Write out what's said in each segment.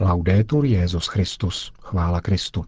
Laudetur Jezus Christus, chvála Kristu.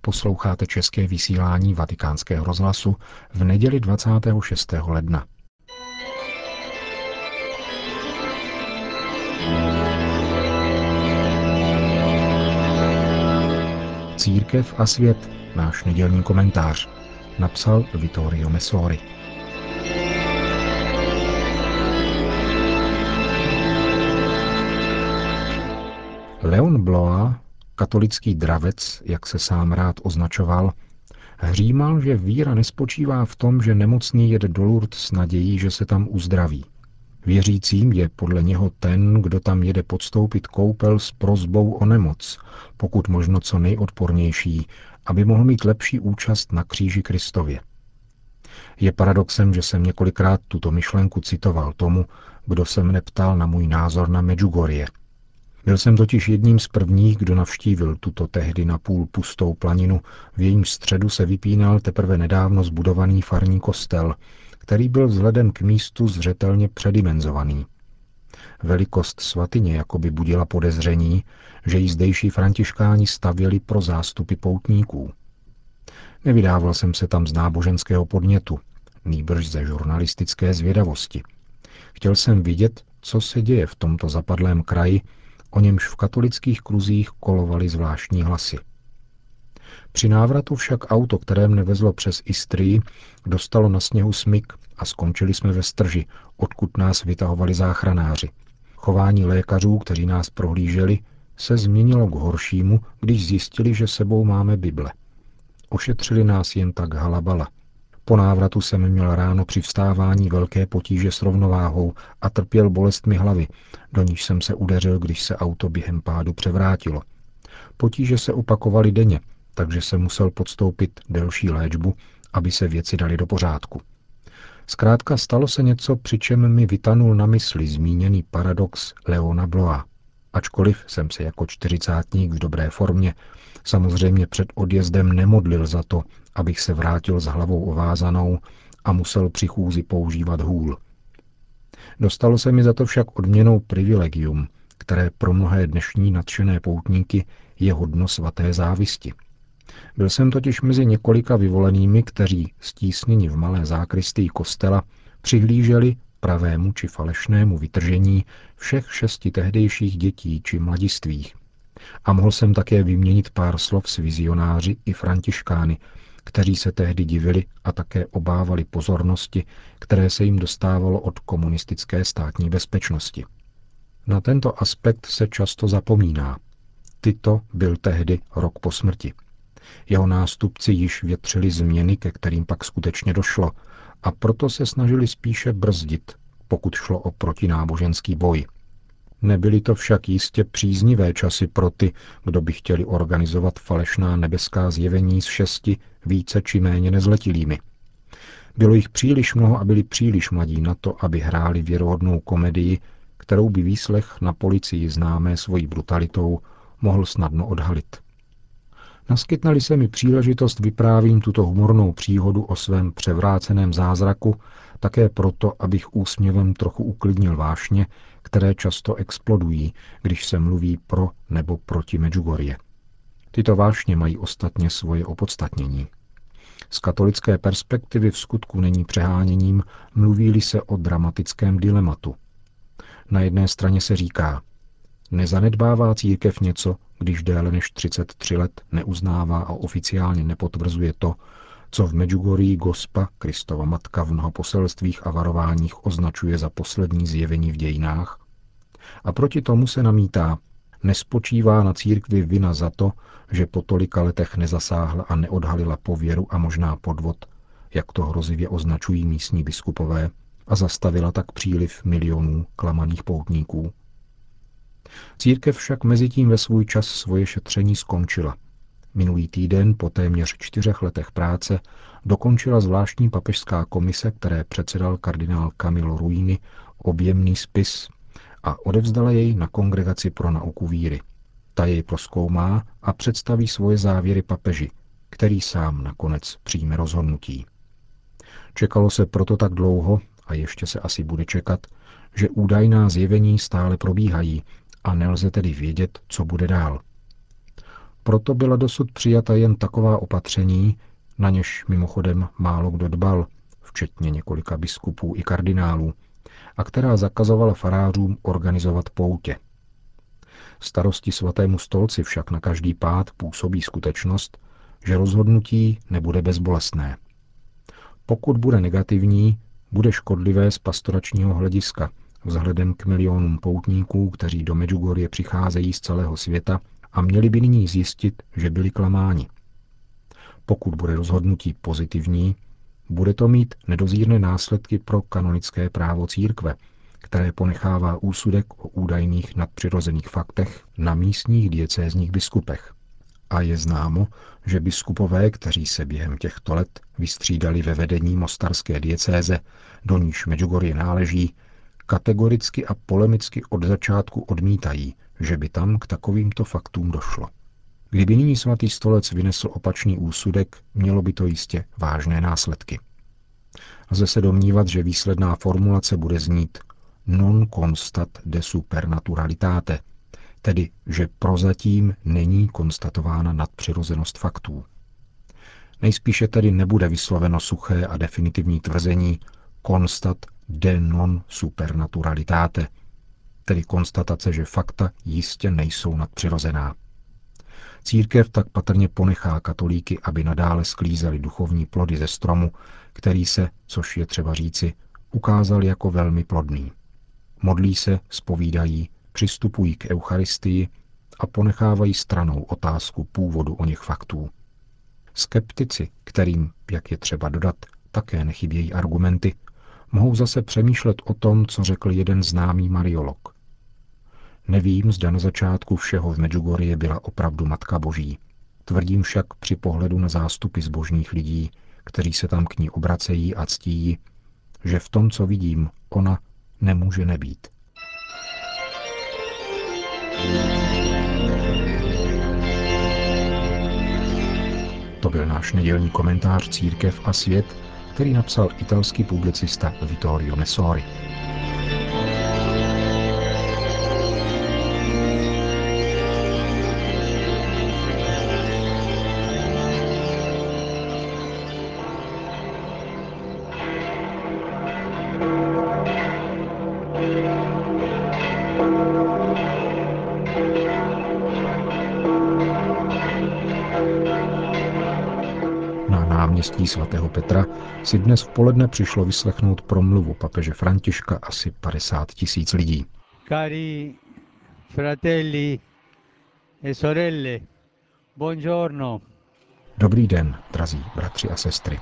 Posloucháte české vysílání Vatikánského rozhlasu v neděli 26. ledna. Církev a svět, náš nedělní komentář, napsal Vittorio Messori. Leon Bloa, katolický dravec, jak se sám rád označoval, hřímal, že víra nespočívá v tom, že nemocný jede do Lourdes s nadějí, že se tam uzdraví. Věřícím je podle něho ten, kdo tam jede podstoupit koupel s prozbou o nemoc, pokud možno co nejodpornější, aby mohl mít lepší účast na kříži Kristově. Je paradoxem, že jsem několikrát tuto myšlenku citoval tomu, kdo se mne ptal na můj názor na Medjugorje – byl jsem totiž jedním z prvních, kdo navštívil tuto tehdy na půl pustou planinu, v jejím středu se vypínal teprve nedávno zbudovaný farní kostel, který byl vzhledem k místu zřetelně předimenzovaný. Velikost svatyně jakoby budila podezření, že ji zdejší františkáni stavěli pro zástupy poutníků. Nevydával jsem se tam z náboženského podnětu, nýbrž ze žurnalistické zvědavosti. Chtěl jsem vidět, co se děje v tomto zapadlém kraji, o němž v katolických kruzích kolovaly zvláštní hlasy. Při návratu však auto, které mne vezlo přes Istrii, dostalo na sněhu smyk a skončili jsme ve strži, odkud nás vytahovali záchranáři. Chování lékařů, kteří nás prohlíželi, se změnilo k horšímu, když zjistili, že sebou máme Bible. Ošetřili nás jen tak halabala – po návratu jsem měl ráno při vstávání velké potíže s rovnováhou a trpěl bolestmi hlavy, do níž jsem se udeřil, když se auto během pádu převrátilo. Potíže se opakovaly denně, takže jsem musel podstoupit delší léčbu, aby se věci dali do pořádku. Zkrátka stalo se něco, při čem mi vytanul na mysli zmíněný paradox Leona Bloa. Ačkoliv jsem se jako čtyřicátník v dobré formě samozřejmě před odjezdem nemodlil za to, abych se vrátil s hlavou ovázanou a musel při chůzi používat hůl. Dostalo se mi za to však odměnou privilegium, které pro mnohé dnešní nadšené poutníky je hodno svaté závisti. Byl jsem totiž mezi několika vyvolenými, kteří, stísněni v malé zákristii kostela, přihlíželi pravému či falešnému vytržení všech šesti tehdejších dětí či mladistvých. A mohl jsem také vyměnit pár slov s vizionáři i františkány, kteří se tehdy divili a také obávali pozornosti, které se jim dostávalo od komunistické státní bezpečnosti. Na tento aspekt se často zapomíná. Tyto byl tehdy rok po smrti. Jeho nástupci již větřili změny, ke kterým pak skutečně došlo, a proto se snažili spíše brzdit, pokud šlo o protináboženský boj. Nebyly to však jistě příznivé časy pro ty, kdo by chtěli organizovat falešná nebeská zjevení s šesti více či méně nezletilými. Bylo jich příliš mnoho a byli příliš mladí na to, aby hráli věrohodnou komedii, kterou by výslech na policii známé svojí brutalitou mohl snadno odhalit. Naskytnali se mi příležitost vyprávím tuto humornou příhodu o svém převráceném zázraku, také proto, abych úsměvem trochu uklidnil vášně, které často explodují, když se mluví pro nebo proti Medjugorje. Tyto vášně mají ostatně svoje opodstatnění. Z katolické perspektivy v skutku není přeháněním, mluví se o dramatickém dilematu. Na jedné straně se říká, nezanedbává církev něco, když déle než 33 let neuznává a oficiálně nepotvrzuje to, co v Medjugorji Gospa, Kristova matka v mnoha poselstvích a varováních označuje za poslední zjevení v dějinách. A proti tomu se namítá, nespočívá na církvi vina za to, že po tolika letech nezasáhla a neodhalila pověru a možná podvod, jak to hrozivě označují místní biskupové, a zastavila tak příliv milionů klamaných poutníků. Církev však mezi tím ve svůj čas svoje šetření skončila. Minulý týden po téměř čtyřech letech práce dokončila zvláštní papežská komise, které předsedal kardinál Camilo Ruini, objemný spis a odevzdala jej na Kongregaci pro nauku víry. Ta jej proskoumá a představí svoje závěry papeži, který sám nakonec přijme rozhodnutí. Čekalo se proto tak dlouho, a ještě se asi bude čekat, že údajná zjevení stále probíhají a nelze tedy vědět, co bude dál. Proto byla dosud přijata jen taková opatření, na něž mimochodem málo kdo dbal, včetně několika biskupů i kardinálů, a která zakazovala farářům organizovat poutě. Starosti svatému stolci však na každý pád působí skutečnost, že rozhodnutí nebude bezbolestné. Pokud bude negativní, bude škodlivé z pastoračního hlediska, vzhledem k milionům poutníků, kteří do Medjugorje přicházejí z celého světa a měli by nyní zjistit, že byli klamáni. Pokud bude rozhodnutí pozitivní, bude to mít nedozírné následky pro kanonické právo církve, které ponechává úsudek o údajných nadpřirozených faktech na místních diecézních biskupech. A je známo, že biskupové, kteří se během těchto let vystřídali ve vedení mostarské diecéze, do níž Medjugorje náleží, kategoricky a polemicky od začátku odmítají, že by tam k takovýmto faktům došlo. Kdyby nyní svatý stolec vynesl opačný úsudek, mělo by to jistě vážné následky. Lze se domnívat, že výsledná formulace bude znít non constat de supernaturalitate, tedy že prozatím není konstatována nadpřirozenost faktů. Nejspíše tedy nebude vysloveno suché a definitivní tvrzení constat de non supernaturalitate, tedy konstatace, že fakta jistě nejsou nadpřirozená. Církev tak patrně ponechá katolíky, aby nadále sklízeli duchovní plody ze stromu, který se, což je třeba říci, ukázal jako velmi plodný. Modlí se, spovídají, přistupují k Eucharistii a ponechávají stranou otázku původu o něch faktů. Skeptici, kterým, jak je třeba dodat, také nechybějí argumenty, mohou zase přemýšlet o tom, co řekl jeden známý mariolog. Nevím, zda na začátku všeho v Medjugorje byla opravdu Matka Boží. Tvrdím však při pohledu na zástupy zbožných lidí, kteří se tam k ní obracejí a ctíjí, že v tom, co vidím, ona nemůže nebýt. To byl náš nedělní komentář Církev a svět, který napsal italský publicista Vittorio Messori. Náměstí svatého Petra si dnes v poledne přišlo vyslechnout promluvu papeže Františka asi 50 tisíc lidí. Cari fratelli e sorelle, buongiorno. Dobrý den, drazí bratři a sestry.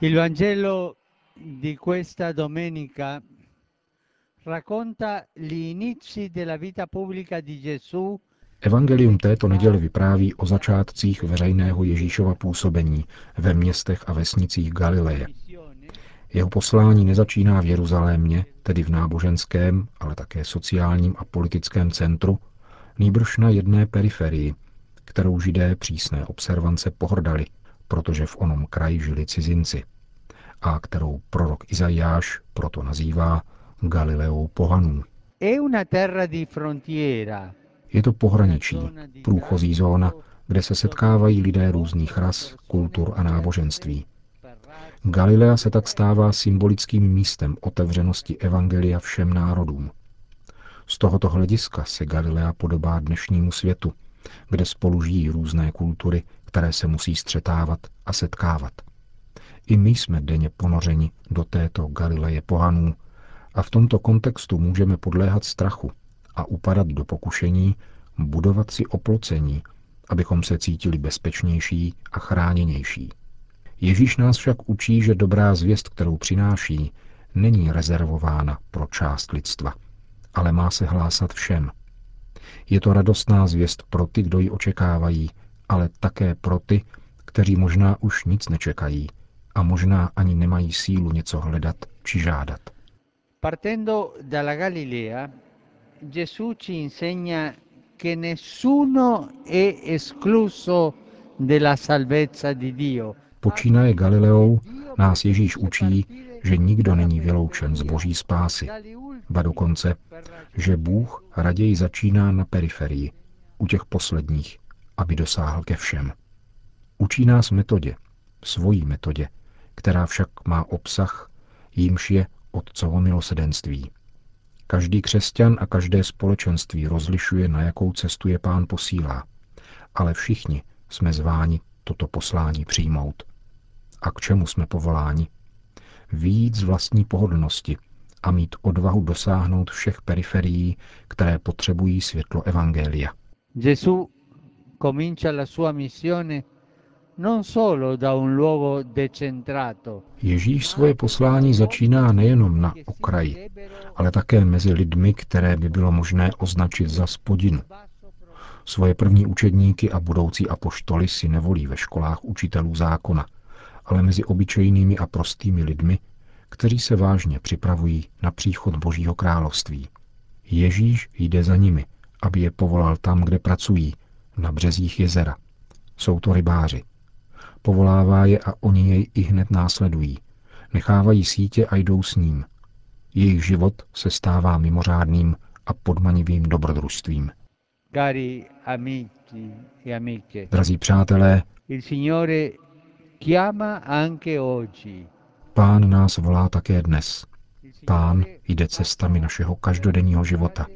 Il Vangelo di questa domenica racconta gli inizi della vita pubblica di Gesù Evangelium této neděli vypráví o začátcích veřejného Ježíšova působení ve městech a vesnicích Galileje. Jeho poslání nezačíná v Jeruzalémě, tedy v náboženském, ale také sociálním a politickém centru, nýbrž na jedné periferii, kterou židé přísné observance pohrdali, protože v onom kraji žili cizinci, a kterou prorok Izajáš proto nazývá Galileou pohanů. È una terra di frontiera, je to pohraničí, průchozí zóna, kde se setkávají lidé různých ras, kultur a náboženství. Galilea se tak stává symbolickým místem otevřenosti Evangelia všem národům. Z tohoto hlediska se Galilea podobá dnešnímu světu, kde spolu žijí různé kultury, které se musí střetávat a setkávat. I my jsme denně ponořeni do této Galileje pohanů a v tomto kontextu můžeme podléhat strachu, a upadat do pokušení budovat si oplocení, abychom se cítili bezpečnější a chráněnější. Ježíš nás však učí, že dobrá zvěst, kterou přináší, není rezervována pro část lidstva, ale má se hlásat všem. Je to radostná zvěst pro ty, kdo ji očekávají, ale také pro ty, kteří možná už nic nečekají a možná ani nemají sílu něco hledat či žádat. Partendo dalla Galilea, Gesù ci insegna che nessuno è escluso della salvezza di Dio. Počínaje Galileou nás Ježíš učí, že nikdo není vyloučen z boží spásy, ba dokonce, že Bůh raději začíná na periferii, u těch posledních, aby dosáhl ke všem. Učí nás metodě, svojí metodě, která však má obsah, jímž je otcovo milosedenství. Každý křesťan a každé společenství rozlišuje, na jakou cestu je pán posílá. Ale všichni jsme zváni toto poslání přijmout. A k čemu jsme povoláni? Výjít z vlastní pohodlnosti a mít odvahu dosáhnout všech periferií, které potřebují světlo Evangelia. Gesù comincia la sua missione Ježíš svoje poslání začíná nejenom na okraji, ale také mezi lidmi, které by bylo možné označit za spodinu. Svoje první učedníky a budoucí apoštoly si nevolí ve školách učitelů zákona, ale mezi obyčejnými a prostými lidmi, kteří se vážně připravují na příchod Božího království. Ježíš jde za nimi, aby je povolal tam, kde pracují, na březích jezera. Jsou to rybáři. Povolává je a oni jej i hned následují. Nechávají sítě a jdou s ním. Jejich život se stává mimořádným a podmanivým dobrodružstvím. cari amici e amiche. Drazí přátelé, Il Signore chiama anche oggi. Pán nás volá také dnes. Pán jde cestami našeho každodenního života.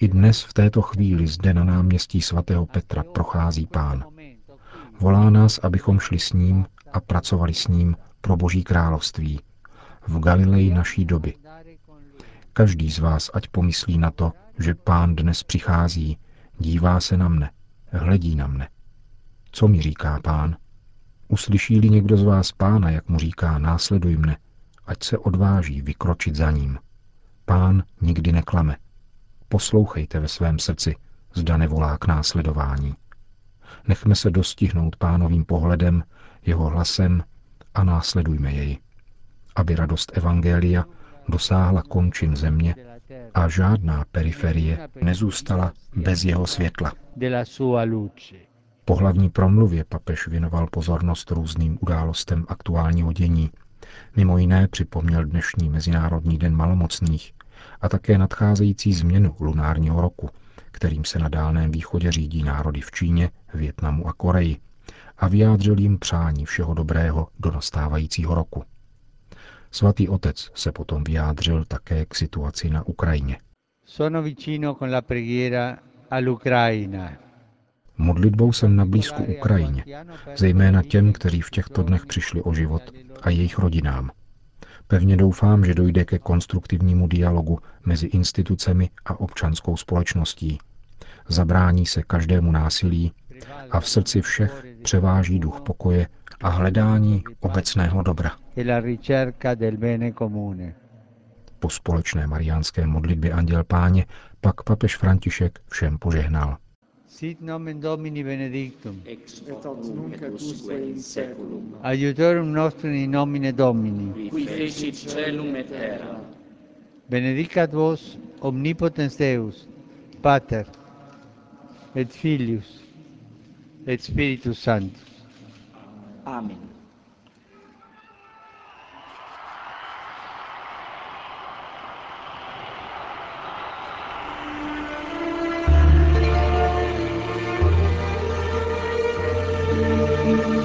I dnes v této chvíli zde na náměstí svatého Petra prochází Pán. Volá nás, abychom šli s ním a pracovali s ním pro Boží království v Galileji naší doby. Každý z vás ať pomyslí na to, že Pán dnes přichází, dívá se na mne, hledí na mne. Co mi říká Pán? Uslyší-li někdo z vás Pána, jak mu říká, následuj mne, ať se odváží vykročit za ním. Pán nikdy neklame. Poslouchejte ve svém srdci, zda nevolá k následování. Nechme se dostihnout pánovým pohledem, jeho hlasem a následujme jej, aby radost Evangelia dosáhla končin země a žádná periferie nezůstala bez jeho světla. Po hlavní promluvě papež věnoval pozornost různým událostem aktuálního dění. Mimo jiné připomněl dnešní Mezinárodní den malomocných a také nadcházející změnu lunárního roku, kterým se na Dálném východě řídí národy v Číně, Větnamu a Koreji a vyjádřil jim přání všeho dobrého do nastávajícího roku. Svatý otec se potom vyjádřil také k situaci na Ukrajině. Sono vicino con la preghiera all'Ucraina. Modlitbou jsem na blízku Ukrajině, zejména těm, kteří v těchto dnech přišli o život a jejich rodinám. Pevně doufám, že dojde ke konstruktivnímu dialogu mezi institucemi a občanskou společností. Zabrání se každému násilí a v srdci všech převáží duch pokoje a hledání obecného dobra. e. Po společné mariánské modlitbě Anděl Páně pak papež František všem požehnal. Sit nomen Domini benedictum. ex hoc nunc et usque in seculum, Aiutorium nostrum in nomine Domini. qui fecit celum et terra, Benedicat vos omnipotens Deus, Pater, et Filius, et Spiritus Sanctus. Amen.